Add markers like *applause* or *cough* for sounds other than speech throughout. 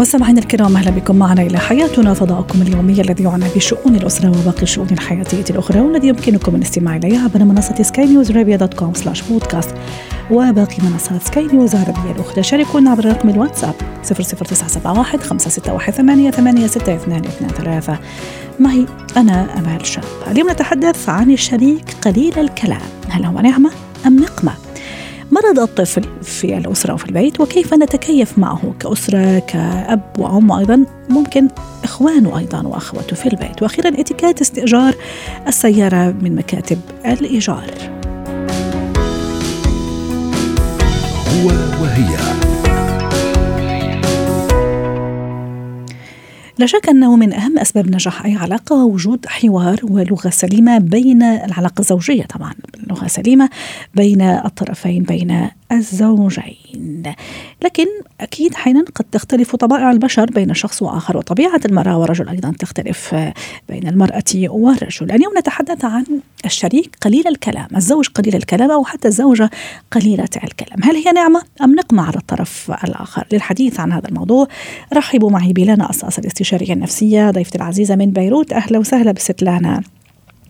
مستمعينا الكرام أهلا بكم معنا إلى حياتنا فضاؤكم اليومي الذي يعنى بشؤون الأسرة وباقي الشؤون الحياتية الأخرى والذي يمكنكم الاستماع اليه عبر منصة سكاي نيوز عربيه dot com slash بودكاست وباقي منصات سكاي نيوز العربية الأخرى شاركونا عبر رقم الواتساب 00971 561 88 معي أنا أمال شاب. اليوم نتحدث عن الشريك قليل الكلام. هل هو نعمة أم نقمة؟ مرض الطفل في الأسرة وفي البيت وكيف نتكيف معه كأسرة كأب وأم وأيضا ممكن إخوانه أيضا وأخوته في البيت. وأخيرا اتكات استئجار السيارة من مكاتب الإيجار. هو وهي. لا شك أنه من أهم أسباب نجاح أي علاقة وجود حوار ولغة سليمة بين العلاقة الزوجية طبعا لغة سليمة بين الطرفين بين الزوجين. لكن أكيد أحيانا قد تختلف طبائع البشر بين شخص وآخر وطبيعة المرأة والرجل أيضا تختلف بين المرأة والرجل. اليوم نتحدث عن الشريك قليل الكلام الزوج قليل الكلام أو حتى الزوجة قليلة الكلام. هل هي نعمة أم نقمة على الطرف الآخر؟ للحديث عن هذا الموضوع رحبوا معي بلانا أساس الاستشارية النفسية ضيفتي العزيزة من بيروت. أهلا وسهلا بستلانا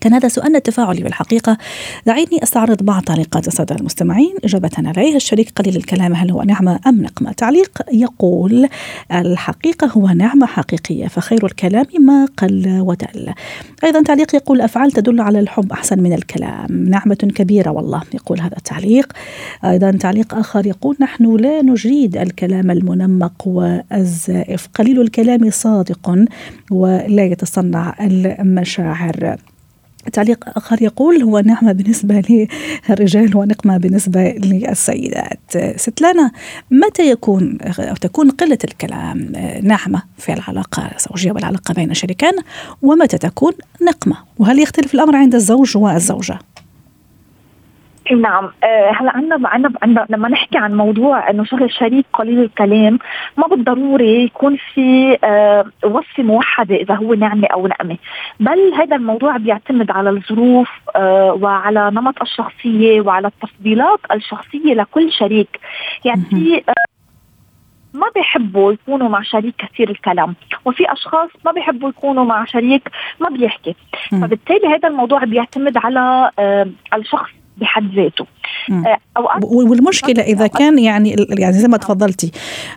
كان هذا سؤالنا التفاعلي بالحقيقة. دعيني أستعرض بعض تعليقات السادة المستمعين. إجابة عليه الشريك قليل الكلام. هل هو نعمة أم نقمة؟ تعليق يقول الحقيقة هو نعمة حقيقية فخير الكلام ما قل ودل أيضا تعليق يقول أفعال تدل على الحب أحسن من الكلام. نعمة كبيرة والله يقول هذا التعليق. أيضا تعليق آخر يقول نحن لا نجيد الكلام المنمق والزائف. قليل الكلام صادق ولا يتصنع المشاعر. تعليق آخر يقول هو نعمة بالنسبة *laughs* للرجال ونقمة بالنسبة للسيدات ستلانا متى يكون أو تكون قلة الكلام نعمة في العلاقة الزوجية والعلاقة بين الشريكين ومتى تكون نقمة وهل يختلف الأمر عند الزوج والزوجة؟ نعم. آه، هلا عندنا عندنا عندنا لما نحكي عن موضوع إنه شغل شريك قليل الكلام ما بالضروري يكون في آه، وصفة موحدة إذا هو نعمة أو نقمة. بل هذا الموضوع بيعتمد على الظروف آه، وعلى نمط الشخصية وعلى التفضيلات الشخصية لكل شريك. يعني في ما بيحبوا يكونوا مع شريك كثير الكلام وفي أشخاص ما بيحبوا يكونوا مع شريك ما بيحكي. فبالتالي هذا الموضوع بيعتمد على الشخص بحد ذاته. آه، اوقات والمشكلة إذا كان يعني يعني زي ما تفضلتي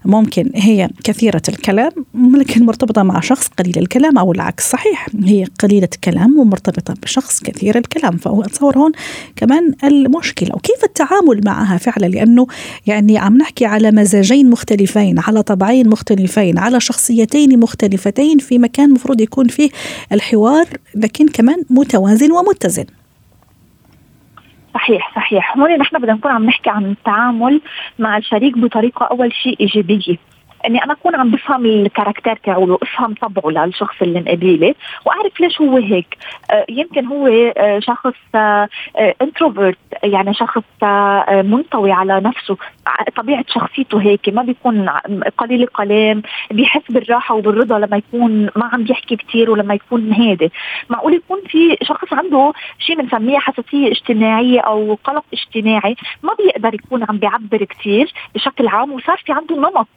ممكن هي كثيرة الكلام لكن مرتبطة مع شخص قليل الكلام أو العكس. صحيح هي قليلة الكلام ومرتبطة بشخص كثير الكلام. فهو أتصور هون كمان المشكلة. وكيف التعامل معها فعلا؟ لأنه يعني عم نحكي على مزاجين مختلفين على طبعين مختلفين على شخصيتين مختلفتين في مكان مفروض يكون فيه الحوار لكن كمان متوازن ومتزن. صحيح صحيح. هون نحن بدنا نكون عم نحكي عن التعامل مع الشريك بطريقة أول شيء إيجابية. إني أنا أكون عم بفهم الكاركتر تاعه افهم طبعه للشخص اللي مقابله وأعرف ليش هو هيك. آه يمكن هو آه شخص آه انتروفيرت يعني شخص آه منطوي على نفسه. طبيعة شخصيته هيك ما بيكون قليل الكلام بيحس بالراحة وبالرضا لما يكون ما عم بيحكي كثير ولما يكون هادي. معقول يكون في شخص عنده شيء بنسميه حساسية اجتماعية أو قلق اجتماعي ما بيقدر يكون عم بيعبر كثير بشكل عام وصار في عنده نمط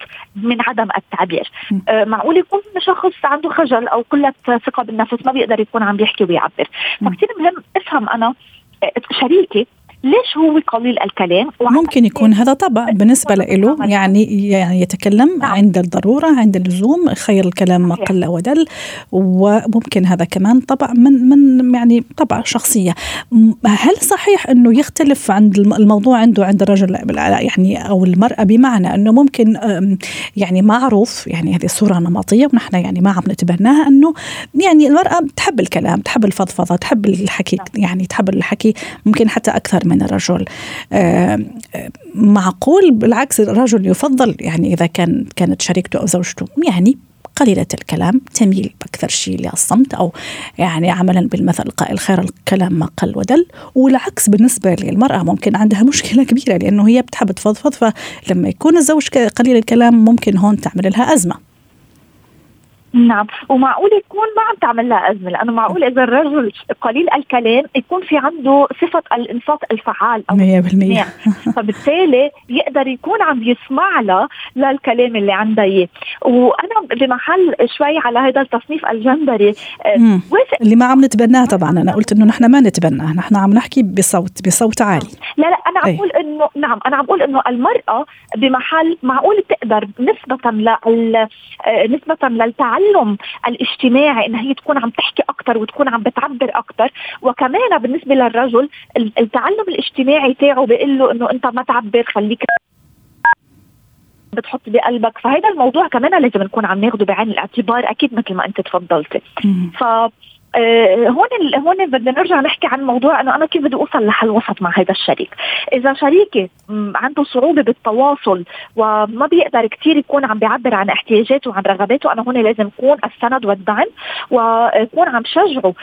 من عدم التعبير. آه معقول يكون شخص عنده خجل أو قلة ثقة بالنفس؟ ما بيقدر يكون عم بيحكي ويعبر. فكتير مهم افهم أنا شريكي ليش هو قليل الكلام ممكن يكون هذا طبع بالنسبة له يعني يعني يتكلم نعم. عند الضرورة عند اللزوم خير الكلام ما قل ودل وممكن هذا كمان طبع من من يعني طبع شخصية هل صحيح أنه يختلف عند الموضوع عنده عند الرجل يعني أو المرأة بمعنى أنه ممكن يعني معروف يعني هذه صورة نمطية ونحن يعني ما عم نتبناها أنه يعني المرأة تحب الكلام تحب الفضفضة تحب الحكي نعم. يعني تحب الحكي ممكن حتى أكثر من الرجل. معقول بالعكس الرجل يفضل يعني إذا كان كانت شريكته أو زوجته يعني قليلة الكلام تميل أكثر شيء للصمت أو يعني عملا بالمثل قائل خير الكلام ما قل ودل. والعكس بالنسبة للمرأة ممكن عندها مشكلة *laughs* كبيرة لأنه هي بتحب تفضفض فلما يكون الزوج قليل الكلام ممكن هون تعمل لها أزمة. نعم. ومعقول يكون ما عم تعمل لها أزمة لأنه معقول إذا الرجل قليل الكلام يكون في عنده صفة الإنصات الفعال أو 100% *laughs* فبالتالي يقدر يكون عم يسمع لها للكلام اللي عندها إياه. وأنا بمحل شوي على هذا التصنيف الجندري آه، اللي ما عم نتبناه طبعا أنا قلت إنه نحن ما نتبناه نحن عم نحكي بصوت بصوت عالي. لا لا أنا عم بقول إنه نعم أنا عم بقول إنه المرأة بمحل معقول تقدر نسبة لل آه، نسبة للتعلم التعلم الاجتماعي إنها هي تكون عم تحكي أكثر وتكون عم بتعبر أكثر وكمان بالنسبة للرجل التعلم الاجتماعي تاعه بيقول له إنه أنت ما تعبر خليك بتحط بقلبك. فهذا الموضوع كمان لازم نكون عم ناخده بعين الاعتبار أكيد مثل ما أنت تفضلتي. ف آه، هون هون بدنا نرجع نحكي عن موضوع إنه أنا كيف بدي أوصل لحل وسط مع هذا الشريك، إذا شريكي عنده صعوبة بالتواصل وما بيقدر كثير يكون عم بيعبر عن احتياجاته وعن رغباته أنا هون لازم أكون السند والدعم وأكون عم شجعه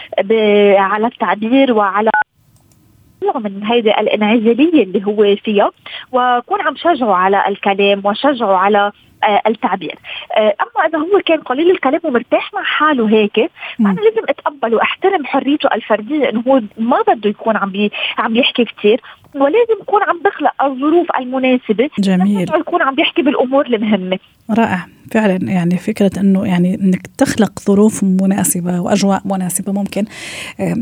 على التعبير وعلى من هيدي الإنعزالية اللي هو فيها وكون عم شجعه على الكلام وشجعه على التعبير. آه أما إذا هو كان قليل الكلام ومرتاح مع حاله هيك فانا لازم اتقبل واحترم حريته الفردية انه هو ما بده يكون عم بي عم يحكي كثير ولازم يكون عم بخلق الظروف المناسبة جميل. يكون عم بيحكي بالأمور المهمة. رائع. فعلا يعني فكرة أنه يعني أنك تخلق ظروف مناسبة وأجواء مناسبة ممكن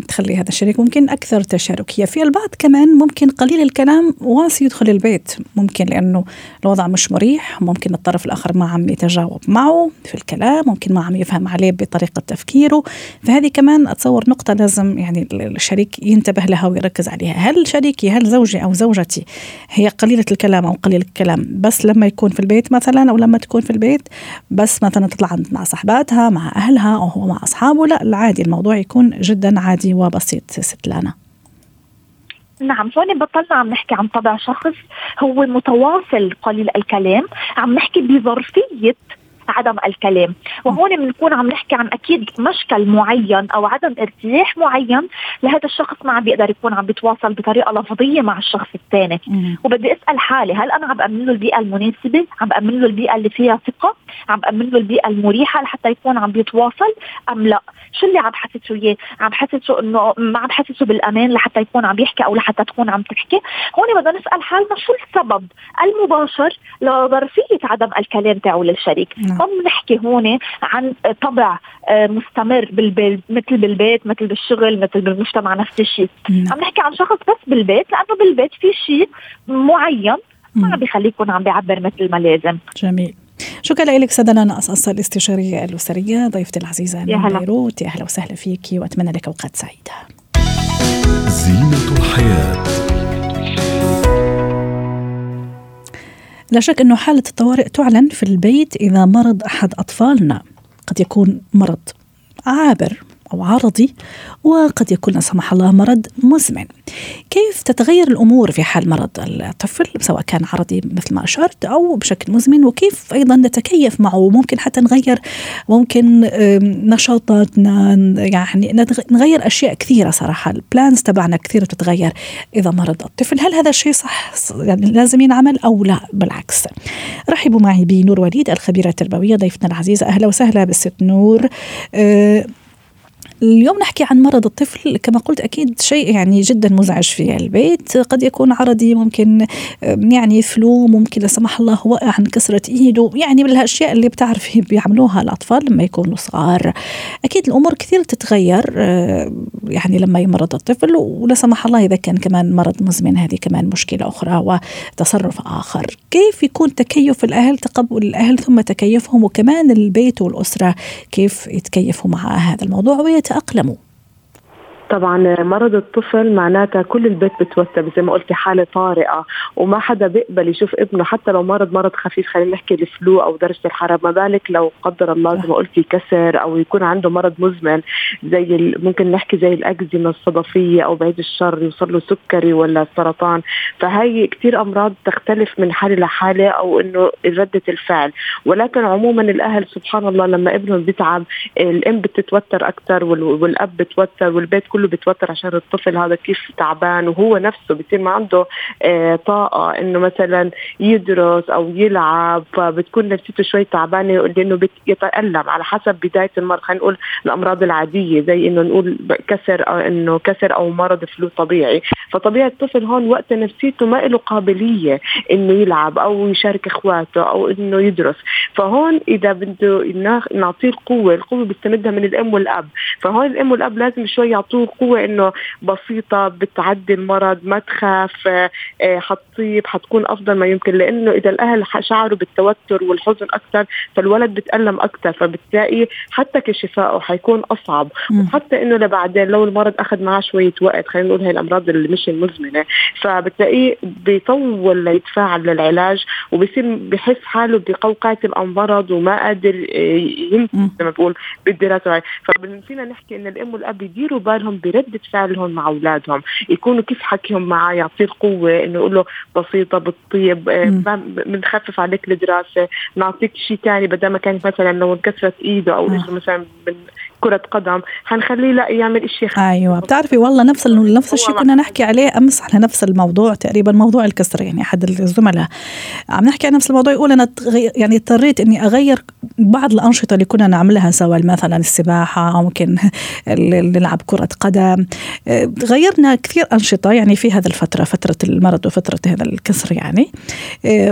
تخلي هذا الشريك ممكن أكثر تشاركية في البعض كمان ممكن قليل الكلام واسي يدخل البيت. ممكن لأنه الوضع مش مريح ممكن الطرف الآخر ما عم يتجاوب معه في الكلام ممكن ما عم يفهم عليه بطريقة تفكيره. فهذه كمان أتصور نقطة لازم يعني الشريك ينتبه لها ويركز عليها. هل شريكي هل زوجي أو زوجتي هي قليلة الكلام أو قليل الكلام؟ بس لما يكون في البيت مثلا أو لما تكون في البيت بس مثلا تطلع مع صحباتها مع أهلها أو هو مع أصحابه لا العادي الموضوع يكون جدا عادي وبسيط ست لانا نعم هون بطلنا عم نحكي عن طبع شخص هو متواصل قليل الكلام عم نحكي بظرفية عدم الكلام. وهون بنكون عم نحكي عن أكيد مشكل معين أو عدم ارتياح معين لهذا الشخص ما عم بيقدر يكون عم بيتواصل بطريقة لفظية مع الشخص الثاني. وبدي أسأل حالي هل أنا عم بامن له البيئة المناسبة؟ عم بامن له البيئة اللي فيها ثقة؟ عم بامن له البيئة المريحة لحتى يكون عم بيتواصل أم لا؟ شو اللي عم بحسسه إياه؟ عم بحسسه إنه ما عم بحسسه بالأمان لحتى يكون عم يحكي أو لحتى تكون عم تحكي؟ هون بدنا نسأل حالنا شو السبب المباشر لظرفية عدم الكلام تاعه للشريك؟ نعم. ما بنحكي هون عن طبع آه، مستمر بالبيت مثل بالبيت مثل بالشغل مثل بالمجتمع نفس الشيء. عم نحكي عن شخص بس بالبيت لأنه بالبيت في شيء معين ما عم بيخليه يكون عم بيعبر مثل ما لازم. جميل. شكرا لك سدنا أساس الاستشارية الأسرية ضيفتي العزيزة من بيروت. يا أهلا وسهلا فيك وأتمنى لك أوقات سعيدة. زينة الحياة. لا شك أنه حالة الطوارئ تعلن في البيت إذا مرض أحد أطفالنا. قد يكون مرض عابر. أو عرضي وقد يكون لا سمح الله مرض مزمن. كيف تتغير الأمور في حال مرض الطفل سواء كان عرضي مثل ما أشرت أو بشكل مزمن؟ وكيف أيضا نتكيف معه؟ ممكن حتى نغير ممكن نشاطاتنا يعني نغير أشياء كثيرة صراحة. البلانز تبعنا كثير تتغير إذا مرض الطفل. هل هذا الشيء صح؟ يعني لازم ينعمل أو لا؟ بالعكس. رحبوا معي بنور وليد الخبيرة التربوية ضيفتنا العزيزة أهلا وسهلا بالست نور. أه اليوم نحكي عن مرض الطفل كما قلت أكيد شيء يعني جدا مزعج في البيت. قد يكون عرضي ممكن يعني فلو ممكن لا سمح الله وقع عن كسرة إيده. يعني من الأشياء اللي بتعرفي بيعملوها الأطفال لما يكونوا صغار. أكيد الأمور كثير تتغير يعني لما يمرض الطفل ولا سمح الله إذا كان كمان مرض مزمن. هذه كمان مشكلة أخرى وتصرف آخر. كيف يكون تكيف الأهل تقبل الأهل ثم تكيفهم وكمان البيت والأسرة كيف يتكيفوا مع هذا الموضوع؟ ويت يتأقلموا طبعا مرض الطفل معناتها كل البيت بتوتر زي ما قلتي حالة طارئة وما حدا بيقبل يشوف ابنه حتى لو مرض مرض خفيف. خلينا نحكي الفلو أو درجة الحرارة. ما بالك لو قدر الله زي ما قلتي كسر أو يكون عنده مرض مزمن زي ممكن نحكي زي الأكزيما الصدفية أو بعيد الشر يوصل له سكري ولا سرطان. فهي كثير أمراض تختلف من حالة لحالة أو إنه ردة الفعل. ولكن عموما الأهل سبحان الله لما ابنهم بيتعب الأم بتتوتر أكثر والأب بتوتر والبيت كله بتوتر عشان الطفل هذا كيف تعبان وهو نفسه بصير ما عنده آه طاقة إنه مثلا يدرس أو يلعب فبتكون نفسيته شوي تعبانة لأنه بيتالم على حسب بداية المرض. خلينا نقول الأمراض العادية زي إنه نقول كسر أو إنه كسر أو مرض فلو طبيعي. فطبيعي الطفل هون وقت نفسيته ما له قابلية إنه يلعب أو يشارك إخواته أو إنه يدرس. فهون إذا بده نعطيه القوة القوة بيستمدها من الأم والأب. فهون الأم والأب لازم شوي يعطوه قوة إنه بسيطة بتعدي المرض ما تخاف آه، حتصيب حتكون أفضل ما يمكن. لأنه إذا الأهل شعروا بالتوتر والحزن أكثر فالولد بتالم أكثر فبتلاقي حتى كشفائه حيكون أصعب. وحتى إنه لبعدين لو المرض أخذ معه شوية وقت خلينا نقول هي الأمراض اللي مش المزمنة فبتلاقيه بيطول ليتفاعل للعلاج وبصير بحس حاله بقوقعه المرض وما قادر آه، يمشي زي ما بقول بالدراسة ففينا نحكي إن الأم والأب يديروا بالهم برده فعلهم مع أولادهم. يكونوا كيف حكيهم معاه يعطيه القوه إنه يقول له بسيطة بالطيب آه، بنخفف عليك الدراسة نعطيك شيء ثاني بدل ما كانت مثلا لو انكسرت إيده أو اجره مثلا كرة قدم. حنخليه لا يعمل شيء أيوه بتعرفي والله نفس نفس الشيء كنا نحكي عليه أمس على نفس الموضوع تقريبا موضوع الكسر يعني أحد الزملاء. عم نحكي عن نفس الموضوع يقول أنا يعني اضطريت إني أغير بعض الأنشطة اللي كنا نعملها سوا مثلا السباحة ممكن *laughs* نلعب كرة قدم. غيرنا كثير أنشطة يعني في هذا الفترة فترة المرض وفترة هذا الكسر يعني.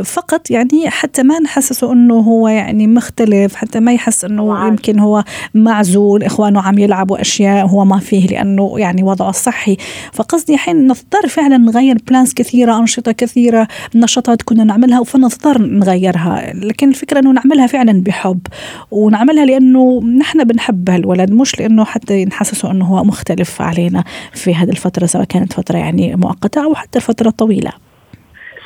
فقط يعني حتى ما نحسسه إنه هو يعني مختلف حتى ما يحس إنه يمكن هو معزول. يقول إخوانه عم يلعبوا أشياء هو ما فيه لأنه يعني وضعه الصحي فقصدي الحين نضطر فعلا نغير بلانز كثيرة أنشطة كثيرة نشاطات كنا نعملها فنضطر نغيرها. لكن الفكرة إنه نعملها فعلا بحب ونعملها لأنه نحن بنحب هالولد مش لأنه حتى نحسسه إنه هو مختلف علينا في هذه الفترة سواء كانت فترة يعني مؤقتة أو حتى فتره طويله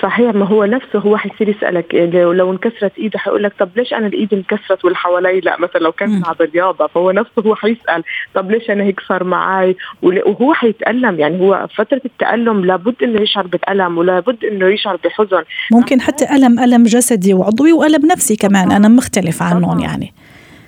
صحيح ما هو نفسه هو حيصير يسألك لو انكسرت إيده حيقول لك طب ليش أنا الإيد انكسرت واللي حوالي لا؟ مثلا لو كان بيلعب رياضه فهو نفسه هو حيسال طب ليش أنا هيك صار معي وهو حيتالم يعني هو فترة التألم لابد إنه يشعر بالالم ولابد إنه يشعر بحزن. ممكن حتى الم ألم جسدي وعضوي وألم نفسي كمان أنا مختلف عنهم يعني.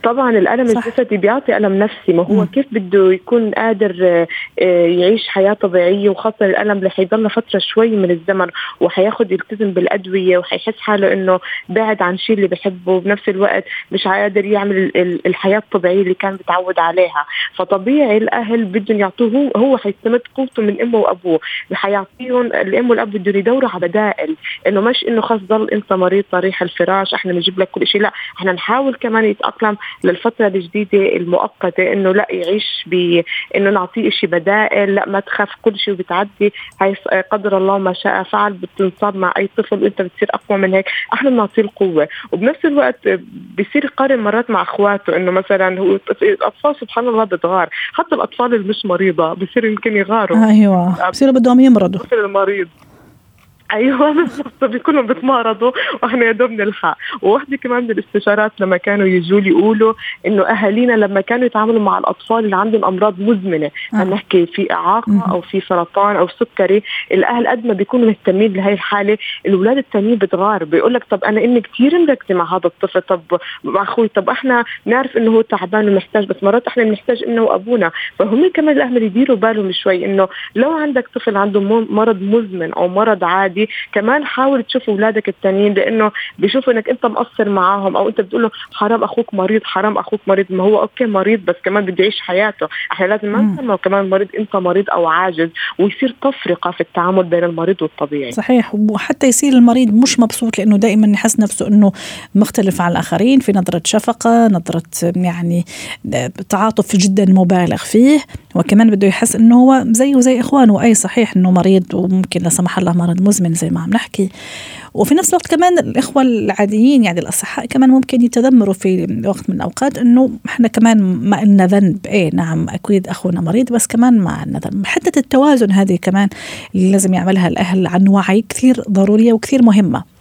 طبعا الألم صح. الجسدي بيعطي ألم نفسي ما هو م. كيف بده يكون قادر آه، آه، يعيش حياة طبيعية وخاصة الألم اللي حيضل فترة شوي من الزمن وحياخذ يلتزم بالأدوية وحيحس حاله إنه بعد عن شيء اللي بحبه وبنفس الوقت مش قادر يعمل الحياة الطبيعية اللي كان متعود عليها فطبيعي الأهل بدهم يعطوه هو حيستمد قوته من أمه وأبوه حيعطيهم الأم والأب بدهم يدوروا على بدائل إنه مش إنه خلص ضل أنت مريض طريح الفراش إحنا بنجيب لك كل شيء لا إحنا نحاول كمان يتأقلم للفترة الجديدة المؤقتة إنه لا يعيش ب إنه نعطيه شيء بدائل لا ما تخاف كل شيء بتعدي هاي قدر الله ما شاء فعل بتنصاب مع أي طفل وأنت بتصير أقوى من هيك أحنا بنعطيه القوة. وبنفس الوقت بصير يقارن مرات مع أخواته إنه مثلا هو الأطفال سبحان الله بتغار حتى الأطفال اللي مش مريضة بصير يمكن يغاروا. أيوه بصيروا بدهم يمرضوا. المريض. أيوه بالضبط. بيكونوا بتمارضوا وإحنا يا دوب نلحق وواحده كمان من الاستشارات لما كانوا يجوا لي يقولوا إنه أهالينا لما كانوا يتعاملوا مع الأطفال اللي عندهم أمراض مزمنة آه. نحكي في إعاقة أو في سرطان أو سكري الأهل قد ما بيكونوا مهتمين لهي الحالة الأولاد الثانيين بتغار. بيقول لك طب أنا امي كثير مركزة مع هذا الطفل طب مع أخوي طب إحنا نعرف إنه هو تعبان ومحتاج بس مرات إحنا بنحتاج إنه وابونا فهم كمان الأهل يديروا بالهم شوي إنه لو عندك طفل عنده مرض مزمن أو مرض عادي دي كمان حاول تشوف أولادك التانيين لأنه بيشوفوا إنك أنت مقصر معاهم أو أنت بتقول له حرام أخوك مريض حرام أخوك مريض. ما هو أوكي مريض بس كمان بده يعيش حياته. إحنا لازم ما نسمى كمان مريض أنت مريض أو عاجز ويصير تفرقه في التعامل بين المريض والطبيعي. صحيح وحتى يصير المريض مش مبسوط لأنه دائما يحس نفسه إنه مختلف عن الآخرين في نظرة شفقة نظرة يعني تعاطف جدا مبالغ فيه. وكمان بده يحس إنه هو زيه زي إخوانه. أي صحيح إنه مريض وممكن لا سمح الله مرض مزمن زي ما عم نحكي. وفي نفس الوقت كمان الإخوة العاديين يعني الأصحاء كمان ممكن يتذمروا في وقت من الأوقات إنه إحنا كمان ما لنا ذنب. إيه نعم أكيد أخونا مريض بس كمان ما عندنا ذنب. حتة التوازن هذه كمان اللي لازم يعملها الأهل عن وعي كثير ضرورية وكثير مهمة.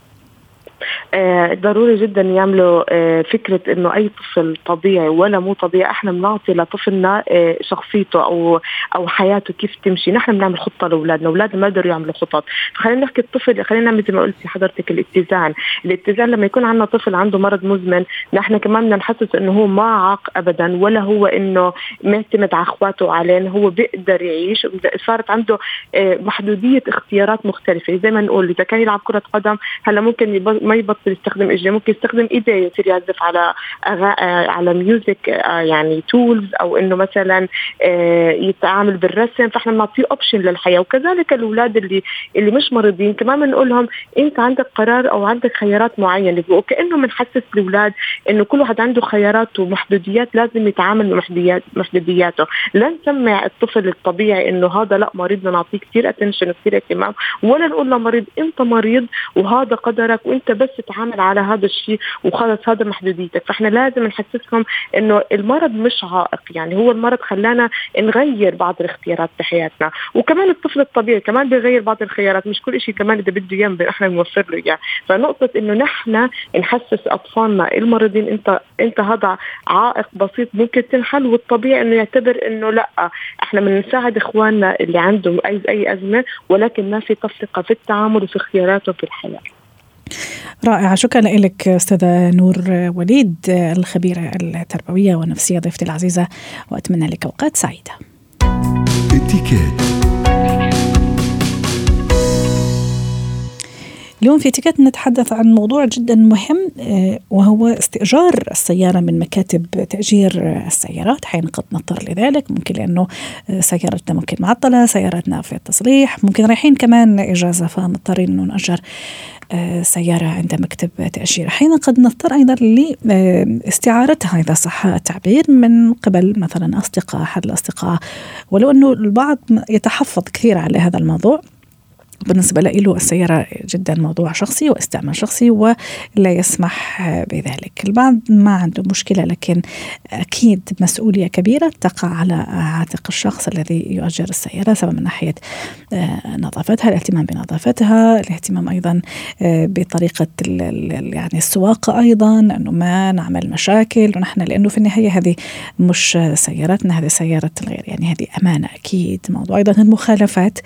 ضروري جدا يعملوا آه فكرة إنه أي طفل طبيعي ولا مو طبيعي إحنا بنعطي لطفلنا آه شخصيته أو أو حياته كيف تمشي. نحن بنعمل خطة لأولادنا أولادنا ما قدروا يعملوا خطط. فخلينا نحكي الطفل خلينا زي ما قلتي حضرتك الاتزان. الاتزان لما يكون عندنا طفل عنده مرض مزمن نحن كمان بدنا نحسس إنه هو ما عاق ابدا ولا هو إنه معتمد على أخواته وعلينا هو بيقدر يعيش. صارت عنده آه محدودية اختيارات مختلفة. زي ما نقول إذا كان يلعب كرة قدم هلا ممكن ما يبطل يستخدم اجريه ممكن يستخدم ايديه يصير يعزف على على music آه، يعني tools أو إنه مثلا آه، يتعامل بالرسم. فإحنا بنعطيه option للحياة. وكذلك الأولاد اللي اللي مش مريضين كمان بنقول لهم أنت عندك قرار أو عندك خيارات معينة. وكانه بنحسس الأولاد إنه كل واحد عنده خيارات ومحدوديات لازم يتعامل مع محدودياته. لا نسمع الطفل الطبيعي إنه هذا لأ مريض بدنا نعطيه كثير attention كثير اهتمام. ولا نقول لمريض أنت مريض وهذا قدرك وأنت بس تتعامل على هذا الشيء وخلص هذا محدوديتك. فإحنا لازم نحسسهم إنه المرض مش عائق يعني هو المرض خلانا نغير بعض الاختيارات بحياتنا. وكمان الطفل الطبيعي كمان بيغير بعض الخيارات مش كل شيء كمان إذا بده اياه إحنا بنوفر له إياه. فنقطة إنه نحن نحسس أطفالنا المريضين إنت إنت هذا عائق بسيط ممكن تنحل والطبيعي إنه يعتبر إنه لأ. إحنا بنساعد إخواننا اللي عندهم أي أي أزمة ولكن ما في تفرقه في التعامل وفي خياراته في الحياة. رائعة شكرا لك أستاذة نور وليد الخبيرة التربوية والنفسية ضيفتي العزيزة وأتمنى لك أوقات سعيدة. اليوم في اتيكيت نتحدث عن موضوع جدا مهم آه، وهو استئجار السيارة من مكاتب تأجير السيارات. حين قد نضطر لذلك. ممكن لأنه آه، سيارتنا ممكن معطلة سيارتنا في التصليح. ممكن رايحين كمان إجازة فمضطرين أنه نأجر سيارة عند مكتب تأجير أحيانا قد نضطر أيضا لاستعارتها إذا صح التعبير من قبل مثلا أصدقاء أحد الأصدقاء. ولو أنه البعض يتحفظ كثير على هذا الموضوع بالنسبة له السيارة جدا موضوع شخصي واستعمال شخصي ولا يسمح بذلك. البعض ما عنده مشكلة لكن أكيد مسؤولية كبيرة تقع على عاتق الشخص الذي يؤجر السيارة سواء من ناحية آه، نظافتها الاهتمام بنظافتها الاهتمام أيضا آه، بطريقة يعني السواقة أيضا أنه ما نعمل مشاكل. ونحن لأنه في النهاية هذه مش سيارتنا هذه سيارة الغير يعني هذه أمانة أكيد. موضوع أيضا المخالفات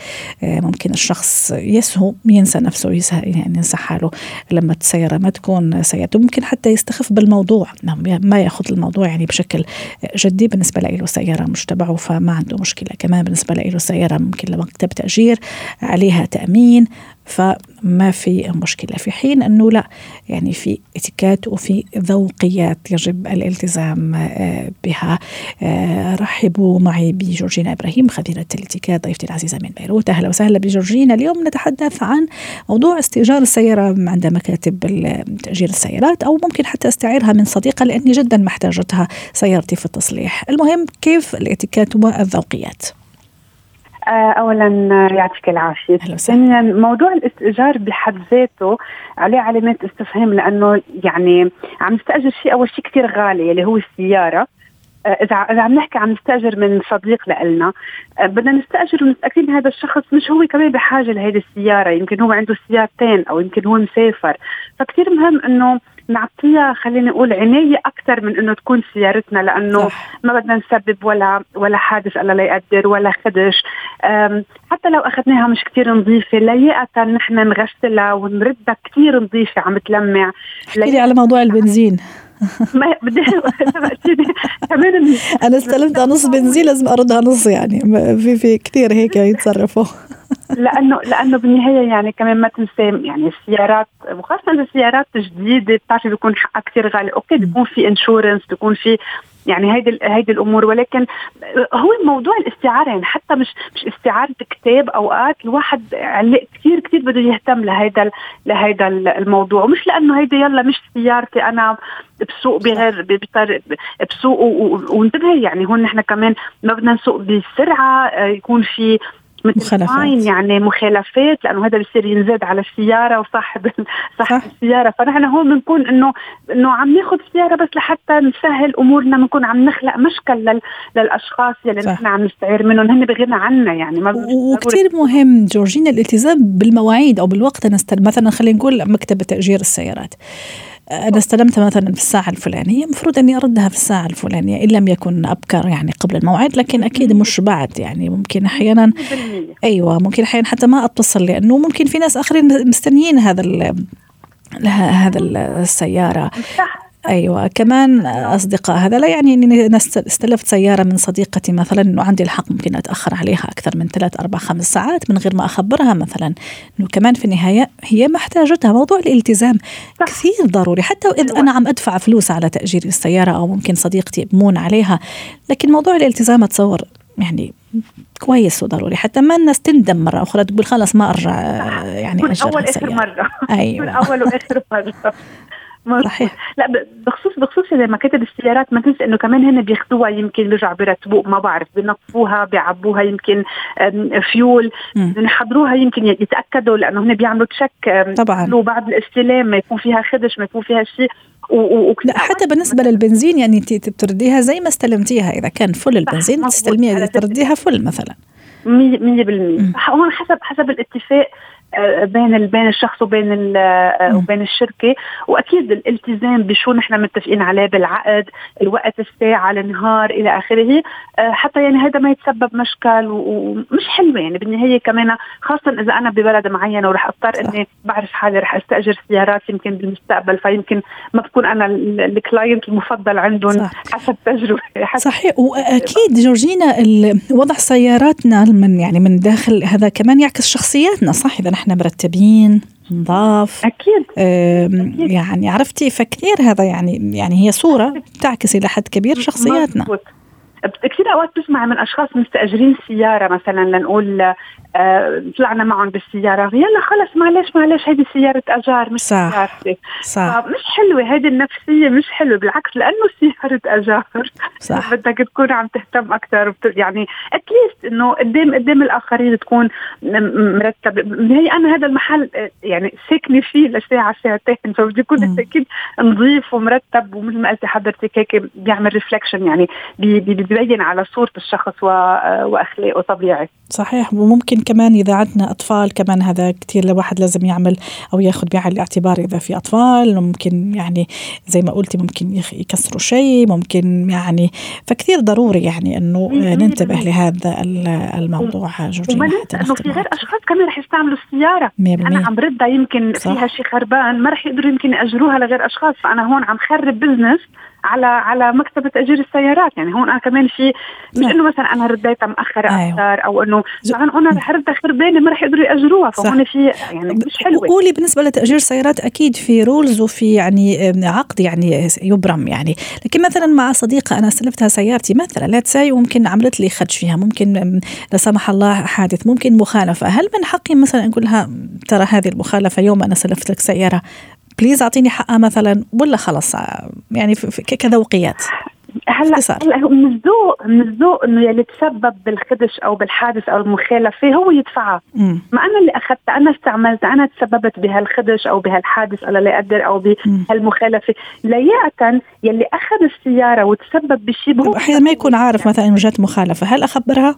آه، ممكن الشخص يسهو ينسى نفسه ينسى يعني ينسى حاله لما السيارة ما تكون سيارته ممكن حتى يستخف بالموضوع ما يأخذ الموضوع يعني بشكل جدي بالنسبة له سيارة مش تبعه فما عنده مشكلة. كمان بالنسبة له سيارة ممكن لمكتب تأجير عليها تأمين فما في مشكلة. في حين أنه لا يعني في اتكات وفي ذوقيات يجب الالتزام آه، بها. آه، رحبوا معي بجورجينا إبراهيم خبيرة الاتكات ضيفتي العزيزة من بيروت. أهلا وسهلا بجورجينا. اليوم نتحدث عن موضوع استئجار السيارة عند مكاتب تأجير السيارات أو ممكن حتى استعيرها من صديقة لأني جدا محتاجتها سيارتي في التصليح. المهم كيف الاتكات والذوقيات؟ اولا يعطيك العافية. ثانيا موضوع الاستئجار بحد ذاته عليه علامات استفهام لأنه يعني عم نستأجر شيء أول شيء كثير غالي اللي هو السيارة. آه، إذا إذا عم نحكي عم نستاجر من صديق لنا آه، بدنا نستأجر ونتاكد هذا الشخص مش هو كمان بحاجة لهيدي السيارة. يمكن هو عنده سيارتين أو يمكن هو مسافر. فكتير مهم إنه نعطيها خلينا نقول عناية أكثر من إنه تكون سيارتنا لأنه صح. ما بدنا نسبب ولا ولا حادث الله لا يقدر ولا خدش. حتى لو أخذناها مش كثير نظيفة لياقة نحن نغسلها ونردها كثير نظيفة عم تلمع. احكي لي على موضوع البنزين. *laughs* ما بدي كمان *laughs* أنا استلمت نص بنزين لازم أردها نص يعني. في في كثير هيك يتصرفوا. لأنه لأنه بالنهاية يعني كمان ما تنسى يعني السيارات وخاصة السيارات الجديدة بتعرفي بيكون حقها كثير غالي. okay بيكون في insurance بيكون في يعني هيدي هيدي الأمور ولكن هو موضوع الاستعارة يعني حتى مش مش استعارة كتاب أوقات الواحد كثير كثير بده يهتم لهيدا لهيدا الموضوع. ومش لأنه هيدي يلا مش سيارتي أنا بسوق بغير بسوق وانتبهي يعني هون نحن كمان ما بدنا نسوق بسرعة آه، يكون في مخالفات. يعني مخالفات لأنه هذا بصير ينزاد على السيارة وصاحب صاحب صح. السيارة. فنحن هون بنكون انه إنه عم ناخذ السياره بس لحتى نسهل أمورنا بنكون عم نخلق مشكل لل... للأشخاص يلي نحن عم نستعير منهم. هن بغنى عنا يعني ما وكثير مهم جورجينا الالتزام بالمواعيد أو بالوقت. مثلا خلينا نقول مكتب تأجير السيارات. أنا استلمتها مثلا في الساعة الفلانية المفروض أني أردها في الساعة الفلانية إن لم يكن أبكر يعني قبل الموعد لكن أكيد مش بعد يعني ممكن أحيانا أيوة ممكن أحيانا حتى ما أتصل لأنه ممكن في ناس آخرين مستنيين هذا هذا السيارة. صح. أيوه. كمان أصدقاء هذا لا يعني إني استلفت سيارة من صديقتي مثلا إنه عندي الحق ممكن أتأخر عليها أكثر من ثلاث أربع خمس ساعات من غير ما أخبرها مثلا. إنه كمان في النهاية هي ما احتاجتها. موضوع الالتزام صح. كثير ضروري. حتى اذا أيوة. أنا عم أدفع فلوس على تأجير السيارة أو ممكن صديقتي يبمون عليها لكن موضوع الالتزام أتصور يعني كويس وضروري. حتى ما الناس تندم مرة أخرى تقول خلاص ما أرجع يعني اجر أول آخر مرة. أيوه. *laughs* أول وآخر مرة. *laughs* صحيح. لا بخصوص بخصوص مكاتب السيارات ما تنسى إنه كمان هن بياخذوها يمكن بيرجعوا بيرتبوا ما بعرف بنظفوها بيعبوها يمكن فيول بنحضروها يمكن يتأكدوا لأنه هن بيعملوا تشك طبعا. بعد الاستلام ما يكون فيها خدش ما يكون فيها شيء و... لا حتى بالنسبة للبنزين يعني انت بترديها زي ما استلمتيها إذا كان فل البنزين تستلميها ترديها فل مثلا. 100% هون حسب حسب الاتفاق بين بين الشخص وبين وبين الشركة. وأكيد الالتزام بشو نحن متفقين عليه بالعقد الوقت الساعة النهار إلى آخره. آه، حتى يعني هذا ما يتسبب مشكل ومش حلوة يعني. بالنهاية كمان خاصة إذا أنا ببلد معين ورح أضطر إني بعرف حالي رح أستأجر سيارات يمكن بالمستقبل فيمكن ما بكون أنا الكلاينت المفضل عندهم حسب تجربة. *laughs* حسب صحيح. وأكيد جورجينا وضع سياراتنا من يعني من داخل هذا كمان يعكس شخصياتنا صح؟ إذا نحن إحنا مرتبين نضاف. أكيد. يعني عرفتي فكثير هذا يعني يعني هي صورة تعكس إلى حد كبير شخصياتنا. كثير أوقات بسمع من أشخاص مستأجرين سيارة مثلا لنقول آه طلعنا معهم بالسيارة. يلا خلص معلش معلش هيدي سيارة أجار مش صح سيارتي صح. آه مش حلوة هيدي النفسية مش حلوة بالعكس لأنه سيارة أجار. صح. *laughs* بدك تكون عم تهتم أكثر يعني اتليست إنه قدام قدام الآخرين تكون مرتب. هي أنا هذا المحل آه، يعني ساكنة فيه لساعة ساعتين فبده يكون أكيد نظيف ومرتب ومثل ما قلتي حضرتك هيك بيعمل reflection يعني بي بي بيبين على صورة الشخص آه، وأخلاقه طبيعي. صحيح وممكن كمان إذا عندنا أطفال كمان هذا كثير الواحد لازم يعمل أو ياخذ بعين الاعتبار إذا في أطفال ممكن يعني زي ما قلتي ممكن يكسروا شيء ممكن يعني فكثير ضروري يعني إنه ننتبه لهذا الموضوع جورجينا إنه في غير أشخاص كمان رح يستعملوا السيارة. أنا عم ردها يمكن صح. فيها شيء خربان ما رح يقدروا يمكن يأجروها لغير أشخاص فأنا هون عم خرب business على على مكتب تأجير السيارات. يعني هون أنا كمان في مش إنه مثلا أنا رديتها مأخرة أيوه. أكثر أو إنه مثلا أنا رح ردها خربانه ما رح يقدروا يأجروها. فهون في يعني مش حلوة. قولي بالنسبة لتأجير السيارات أكيد في rules وفي يعني عقد يعني يبرم يعني. لكن مثلا مع صديقة أنا استلفتها سيارتي مثلا let's say وممكن عملت لي خدش فيها ممكن لا سمح الله حادث ممكن مخالفة. هل من حقي مثلا أقول لها ترى هذه المخالفة يوم أنا سلفت لك سيارة بليز أعطيني حقها مثلا ولا خلص يعني كذوقيات. هلأ هلا من الذوق من الذوق إنه يلي تسبب بالخدش أو بالحادث أو المخالفة هو يدفعها. ما أنا اللي أخذتها أنا استعملتها أنا تسببت بهالخدش أو بهالحادث الله لا يقدر أو بهالمخالفة. لياقه يلي أخذ السيارة وتسبب بشيء أحيانا ما يكون عارف مثلا إنه جات مخالفة هل أخبرها؟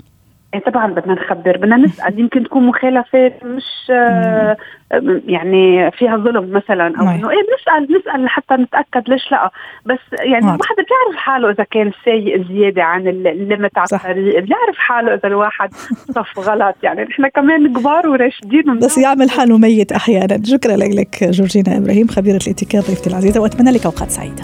إيه طبعا بدنا نخبر بدنا نسأل. *laughs* يمكن تكون مخالفة مش آه يعني فيها ظلم مثلا أو إنه إيه بنسأل بنسأل لحتى نتأكد ليش لا. بس يعني الواحد بيعرف حاله إذا كان سيء زيادة عن الليمت على الطريق بيعرف حاله إذا الواحد *laughs* صف غلط. يعني نحن كمان كبار وراشدين بس يعمل حاله ميت أحيانا. شكرا لك جورجينا إبراهيم خبيرة الاتيكيت ضيفتي العزيزة وأتمنى لك أوقات سعيدة.